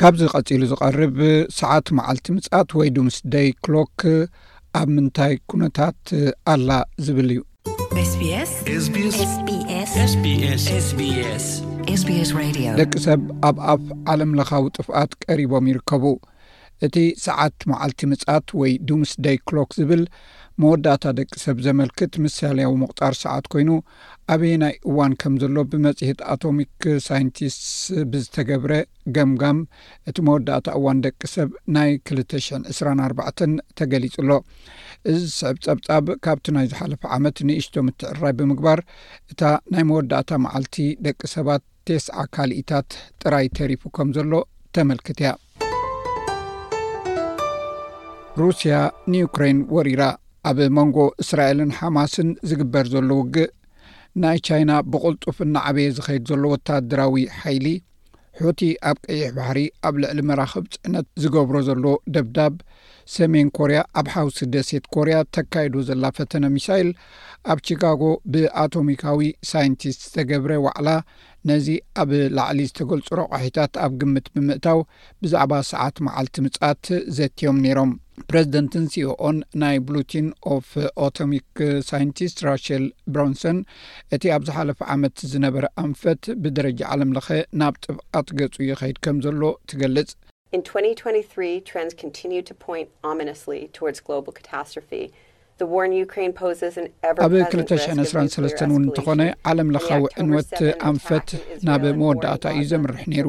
ካብዚ ቀጺሉ ዝቐርብ ሰዓት መዓልቲ ምጽኣት ወይ ዱምስ ደይ ክሎክ ኣብ ምንታይ ኩነታት ኣላ ዝብል እዩ። ደቂ ሰብ ኣብ ኣፍ ዓለም ለኻዊ ጥፍኣት ቀሪቦም ይርከቡ እቲ ሰዓት መዓልቲ ምጻት ወይ ዱምስ ደይ ክሎክ ዝብል መወዳእታ ደቂ ሰብ ዘመልክት ምሳሌያዊ ምቑጣር ሰዓት ኮይኑ ኣበየናይ እዋን ከም ዘሎ ብመጽሔት ኣቶሚክ ሳይንቲስትስ ብዝተገብረ ገምጋም እቲ መወዳእታ እዋን ደቂ ሰብ ናይ ክልተ ሽሕን ዕስራን ኣርባዕተን ተገሊጹ ኣሎ። እዚ ዝስዕብ ጸብጻብ ካብቲ ናይ ዝሓለፈ ዓመት ንእሽቶ ምትዕርራይ ብምግባር እታ ናይ መወዳእታ መዓልቲ ደቂ ሰባት ቴስዓ ካልኢታት ጥራይ ተሪፉ ከም ዘሎ ተመልክት እያ። ሩስያ ንዩክሬን ወሪራ ኣብ መንጎ እስራኤልን ሓማስን ዝግበር ዘሎ ውግእ ናይ ቻይና ብቕልጡፍ እናዓበየ ዝኸይድ ዘሎ ወተሃደራዊ ሓይሊ ሑቲ ኣብ ቀይሕ ባሕሪ ኣብ ልዕሊ መራኽብ ፅዕነት ዝገብሮ ዘሎ ደብዳብ ሰሜን ኮርያ ኣብ ሓውሲ ደሴት ኮርያ ተካይዶ ዘላ ፈተነ ሚሳይል ኣብ ቺካጎ ብኣቶሚካዊ ሳይንቲስት ዝተገብረ ዋዕላ ነዚ ኣብ ላዕሊ ዝተገልጹ ረቋሒታት ኣብ ግምት ብምእታው ብዛዕባ ሰዓት መዓልቲ ምጽኣት ዘትዮም ነይሮም። ፕረዚደንትን ሲኦኦን ናይ ብሉቲን ኦፍ ኦቶሚክ ሳይንቲስት ራሸል ብሮንሰን እቲ ኣብ ዝሓለፈ ዓመት ዝነበረ ኣንፈት ብደረጃ ዓለምለኸ ናብ ጥፍኣት ገጹ ይኸይድ ከም ዘሎ ትገልጽ። In twenty twenty three, trends continue to point ominously towards global catastrophe. The war in Ukraine poses an ever ኣብ ክልተ ሽሕን ዕስራን ሰለስተን እውን እንተኾነ ዓለም ለኻዊ ዕንወት ኣንፈት ናብ መወዳእታ እዩ ዘምርሕ ነይሩ።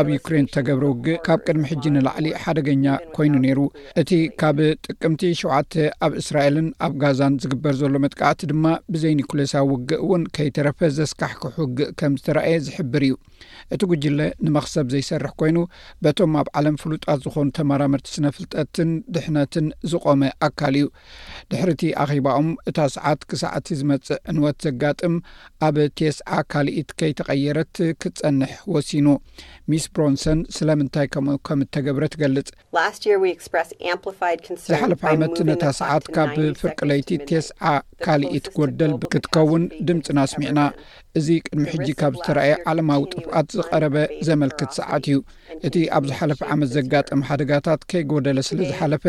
ኣብ ዩክሬን ዝተገብረ ውግእ ካብ ቅድሚ ሕጂ ንላዕሊ ሓደገኛ ኮይኑ ነይሩ። እቲ ካብ ጥቅምቲ ሸውዓተ ኣብ እስራኤልን ኣብ ጋዛን ዝግበር ዘሎ መጥቃዕቲ ድማ ብዘይ ኒኩሌሳዊ ውግእ እውን ከይተረፈ ዘስካሕክሕ ውግእ ከም ዝተረእየ ዝሕብር እዩ። እቲ ጉጅለ ንመኽሰብ ዘይሰርሕ ኮይኑ በቶም ኣብ ዓለም ፍሉጣት ዝኾኑ ተመራመርቲ ስነ ፍልጠትን ድሕነትን ዝቖመ ኣካል እዩ። ድሕሪ እቲ ኣኼባኦም እታ ሰዓት ክሳዕ እቲ ዝመጽእ ዕንወት ዘጋጥም ኣብ ቴስዓ ካልኢት ከይተቐየረት ክትጸንሕ ወሲኑ። ሚስ ብሮንሰን ስለምንታይ ከምኡ ከም እተገብረ ትገልጽ። Last year we expressed amplified concern ዝሓለፈ by ዓመት moving the ነታ clock ሰዓት to ካብ 90 ፍርቂ seconds ለይቲ to midnight. ቴስዓ ካልኢት ጎደል ክትከውን ድምፅና ኣስሚዕና እዚ ቅድሚ ሕጂ ካብ ዝተረኣየ ዓለማዊ ጥፍኣት ዝቐረበ ዘመልክት ሰዓት እዩ እቲ ኣብ ዝሓለፈ ዓመት ዘጋጠመ ሓደጋታት ከይጎደለ ስለ ዝሓለፈ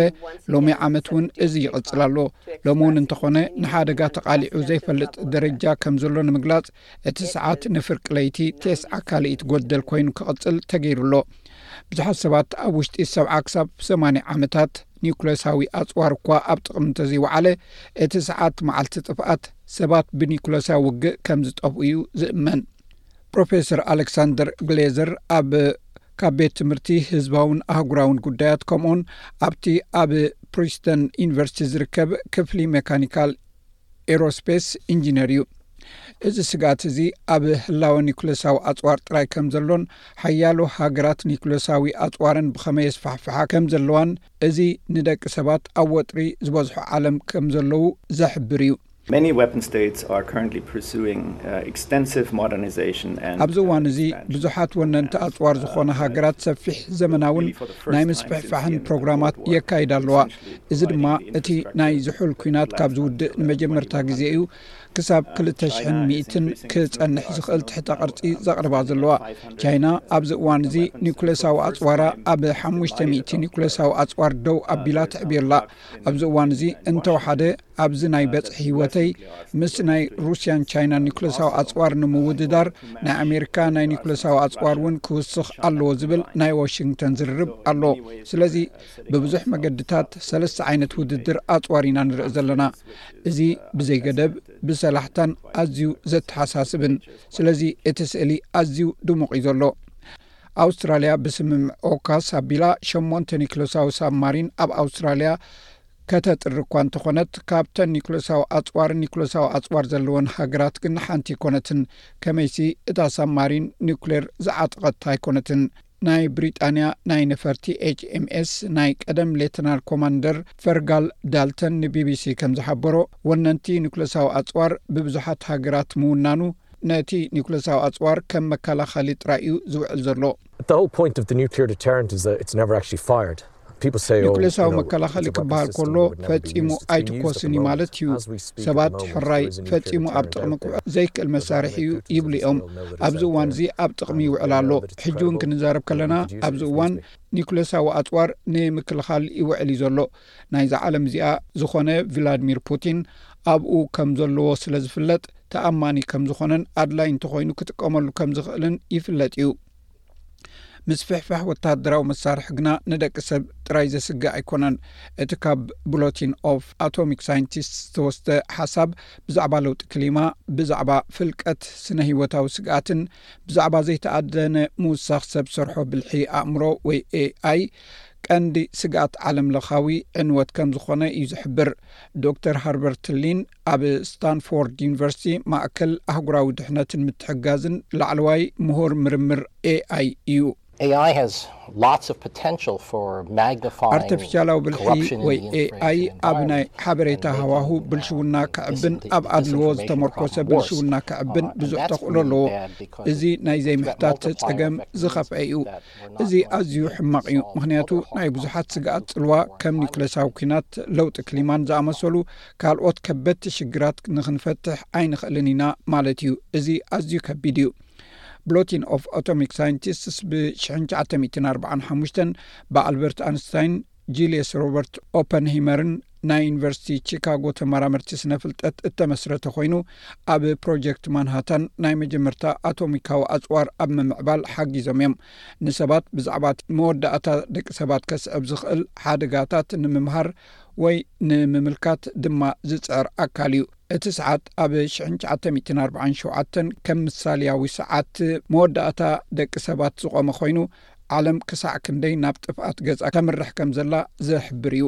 ሎሚ ዓመት እውን እዚ ይቕፅል ኣሎ ሎሚ እውን እንተኾነ ንሓደጋ ተቓሊዑ ዘይፈልጥ ደረጃ ከም ዘሎ ንምግላፅ እቲ ሰዓት ንፍርቂ ለይቲ ቴስዓ ካልኢት ጎደል ኮይኑ ክቕጽል ተገይሩ ኣሎ። ብዙሓት ሰባት ኣብ ውሽጢ ሰብዓ ክሳብ ሰማንያ ዓመታት ኒኩለሳዊ ኣጽዋር እኳ ኣብ ጥቕሚ እንተዘይወዓለ፣ እቲ ሰዓት መዓልቲ ጥፍኣት ሰባት ብኒኩለሳዊ ውግእ ከም ዝጠፍኡ እዩ ዝእመን። ፕሮፌሰር ኣሌክሳንደር ግሌዘር ኣብ ካብ ቤት ትምህርቲ ህዝባውን ኣህጉራውን ጉዳያት ከምኡውን ኣብቲ ኣብ ፕሪስተን ዩኒቨርሲቲ ዝርከብ ክፍሊ ሜካኒካል ኤሮስፔስ ኢንጂነር እዩ። እዚ ስግኣት እዚ ኣብ ህላወ ኒኩለሳዊ ኣጽዋር ጥራይ ከም ዘሎን ሓያሎ ሃገራት ኒኩለሳዊ ኣጽዋረን ብኸመይ የስፋሕፍሓ ከም ዘለዋን እዚ ንደቂ ሰባት ኣብ ወጥሪ ዝበዝሖ ዓለም ከም ዘለዉ ዘሕብር እዩ። ኣብዚ እዋን እዚ ብዙሓት ወነንቲ ኣጽዋር ዝኾና ሃገራት ሰፊሕ ዘመናውን ናይ ምስፍሕፋሕን ፕሮግራማት የካይዳ ኣለዋ። እዚ ድማ እቲ ናይ ዝሑል ኲናት ካብ ዝውድእ ንመጀመርታ ግዜ እዩ ክሳብ ክልተ ሽሕን ሚእትን ክጸንሕ ዝኽእል ትሕተ ቅርጺ ዘቕርባ ዘለዋ። ቻይና ኣብዚ እዋን እዚ ኒኩሌሳዊ ኣጽዋራ ኣብ ሓሙሽተ ሚእቲ ኒኩሌሳዊ ኣጽዋር ደው ኣቢላ ትዕብዮ ኣላ። ኣብዚ እዋን እዚ እንተወሓደ ኣብዚ ናይ በጽሒ ህይወተይ ምስ ናይ ሩስያን ቻይናን ኒኩሌሳዊ ኣጽዋር ንምውድዳር ናይ ኣሜሪካ ናይ ኒኩሌሳዊ ኣጽዋር እውን ክውስኽ ኣለዎ ዝብል ናይ ዋሽንግተን ዝርርብ ኣሎ። ስለዚ ብብዙሕ መገድታት ሰለስተ ዓይነት ውድድር ኣፅዋር ኢና ንርኢ ዘለና እዚ ብዘይ ገደብ ብሰላሕታን ኣዝዩ ዘተሓሳስብን ስለዚ እቲ ስእሊ ኣዝዩ ድሙቕ እዩ ዘሎ ኣውስትራልያ ብስምምዕ ኦካስ ኣቢላ ሸሞንተ ኒክሎሳዊ ሳብ ማሪን ኣብ ኣውስትራልያ ከተጥሪ እኳ እንተኾነት ካብተን ኒክሎሳዊ ኣፅዋር ኒክሎሳዊ ኣፅዋር ዘለወን ሃገራት ግን ሓንቲ ኣይኮነትን ከመይሲ እታ ሳብ ማሪን ኒኩሌር ዝዓጠቐት ኣይኮነትን ናይ ብሪጣንያ ናይ ነፈርቲ ኤችኤምኤስ ናይ ቀደም ሌተናል ኮማንደር ፈርጋል ዳልተን ንቢቢሲ ከም ዝሓበሮ ወነንቲ ኒኩለሳዊ ኣጽዋር ብብዙሓት ሃገራት ምውናኑ ነቲ ኒኩለሳዊ ኣጽዋር ከም መከላኸሊ ጥራይ እዩ ዝውዕል ዘሎ። ኒክሌሳዊ መከላኸሊ ክበሃል ከሎ ፈፂሙ ኣይትኮስን እዩ ማለት እዩ ሰባት ሕራይ ፈፂሙ ኣብ ጥቕሚ ክውዕ ዘይክእል መሳርሒ እዩ ይብሉ እዮም ኣብዚ እዋን እዚ ኣብ ጥቕሚ ይውዕል ኣሎ ሕጂ እውን ክንዛረብ ከለና ኣብዚ እዋን ኒኩሌሳዊ ኣፅዋር ንምክልኻል ይውዕል እዩ ዘሎ ናይዚ ዓለም እዚኣ ዝኾነ ቭላድሚር ፑቲን ኣብኡ ከም ዘለዎ ስለ ዝፍለጥ ተኣማኒ ከም ዝኾነን ኣድላይ እንተኾይኑ ክጥቀመሉ ከም ዝኽእልን ይፍለጥ እዩ ምስፍሕፋሕ ወተሃደራዊ መሳርሒ ግና ንደቂ ሰብ ጥራይ ዘስግእ ኣይኮነን እቲ ካብ ብሎቲን ኦፍ ኣቶሚክ ሳይንቲስት ዝተወስተ ሓሳብ ብዛዕባ ለውጢ ክሊማ ብዛዕባ ፍልቀት ስነ ህይወታዊ ስግኣትን ብዛዕባ ዘይተኣደነ ምውሳኽ ሰብ ሰርሖ ብልሒ ኣእምሮ ወይ ኤኣይ ቀንዲ ስግኣት ዓለም ለኻዊ ዕንወት ከም ዝኾነ እዩ ዝሕብር ዶክተር ሃርበርት ሊን ኣብ ስታንፎርድ ዩኒቨርሲቲ ማእከል ኣህጉራዊ ድሕነትን ምትሕግጋዝን ላዕለዋይ ምሁር ምርምር ኤኣይ እዩ። ኣርተፊሻላዊ ብልሒ ወይ ኤኣይ ኣብ ናይ ሓበሬታ ሃዋሁ ብልሽውና ከዕብን ኣብ ኣድልዎ ዝተመርኮሰ ብልሽውና ከዕብን ብዙሕ ተኽእሎ ኣለዎ። እዚ ናይ ዘይምሕታት ፀገም ዝኸፍአ እዩ። እዚ ኣዝዩ ሕማቕ እዩ፣ ምኽንያቱ ናይ ብዙሓት ስግኣት ፅልዋ ከም ኒክለሳዊ ኲናት፣ ለውጢ ክሊማን ዝኣመሰሉ ካልኦት ከበድቲ ሽግራት ንኽንፈትሕ ኣይንኽእልን ኢና ማለት እዩ። እዚ ኣዝዩ ከቢድ እዩ። ብሎቲን ኦቭ ኣቶሚክ ሳይንቲስትስ ብ ሽሕን ትሽዓተ ሚእትን ኣርብዓን ሓሙሽተን ብ ኣልበርት ኣንስታይን ጂልየስ ሮበርት ኦፐንሂመርን ናይ ዩኒቨርሲቲ ቺካጎ ተመራመርቲ ስነ ፍልጠት እተመስረተ ዀይኑ፣ ኣብ ፕሮጀክት ማንሃታን ናይ መጀመርታ ኣቶሚካዊ ኣጽዋር ኣብ ምምዕባል ሓጊዞም እዮም። ንሰባት ብዛዕባ እቲ መወዳእታ ደቂ ሰባት ከስዕብ ዝኽእል ሓደጋታት ንምምሃር ወይ ንምምልካት ድማ ዝጽዕር ኣካል እዩ። እቲ ሰዓት ኣብ ሽሕን ትሽዓተ ሚእትን ኣርብዓን ሸውዓተን ከም ምሳልያዊ ሰዓት መወዳእታ ደቂ ሰባት ዝቖመ ኮይኑ፣ ዓለም ክሳዕ ክንደይ ናብ ጥፍኣት ገጻ ተምርሕ ከም ዘላ ዝሕብር እዩ።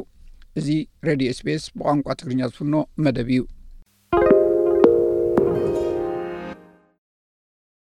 እዚ ሬድዮ ኤስቢኤስ ብቋንቋ ትግርኛ ዝፍኖ መደብ እዩ።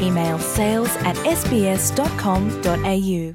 email sales at sbscom au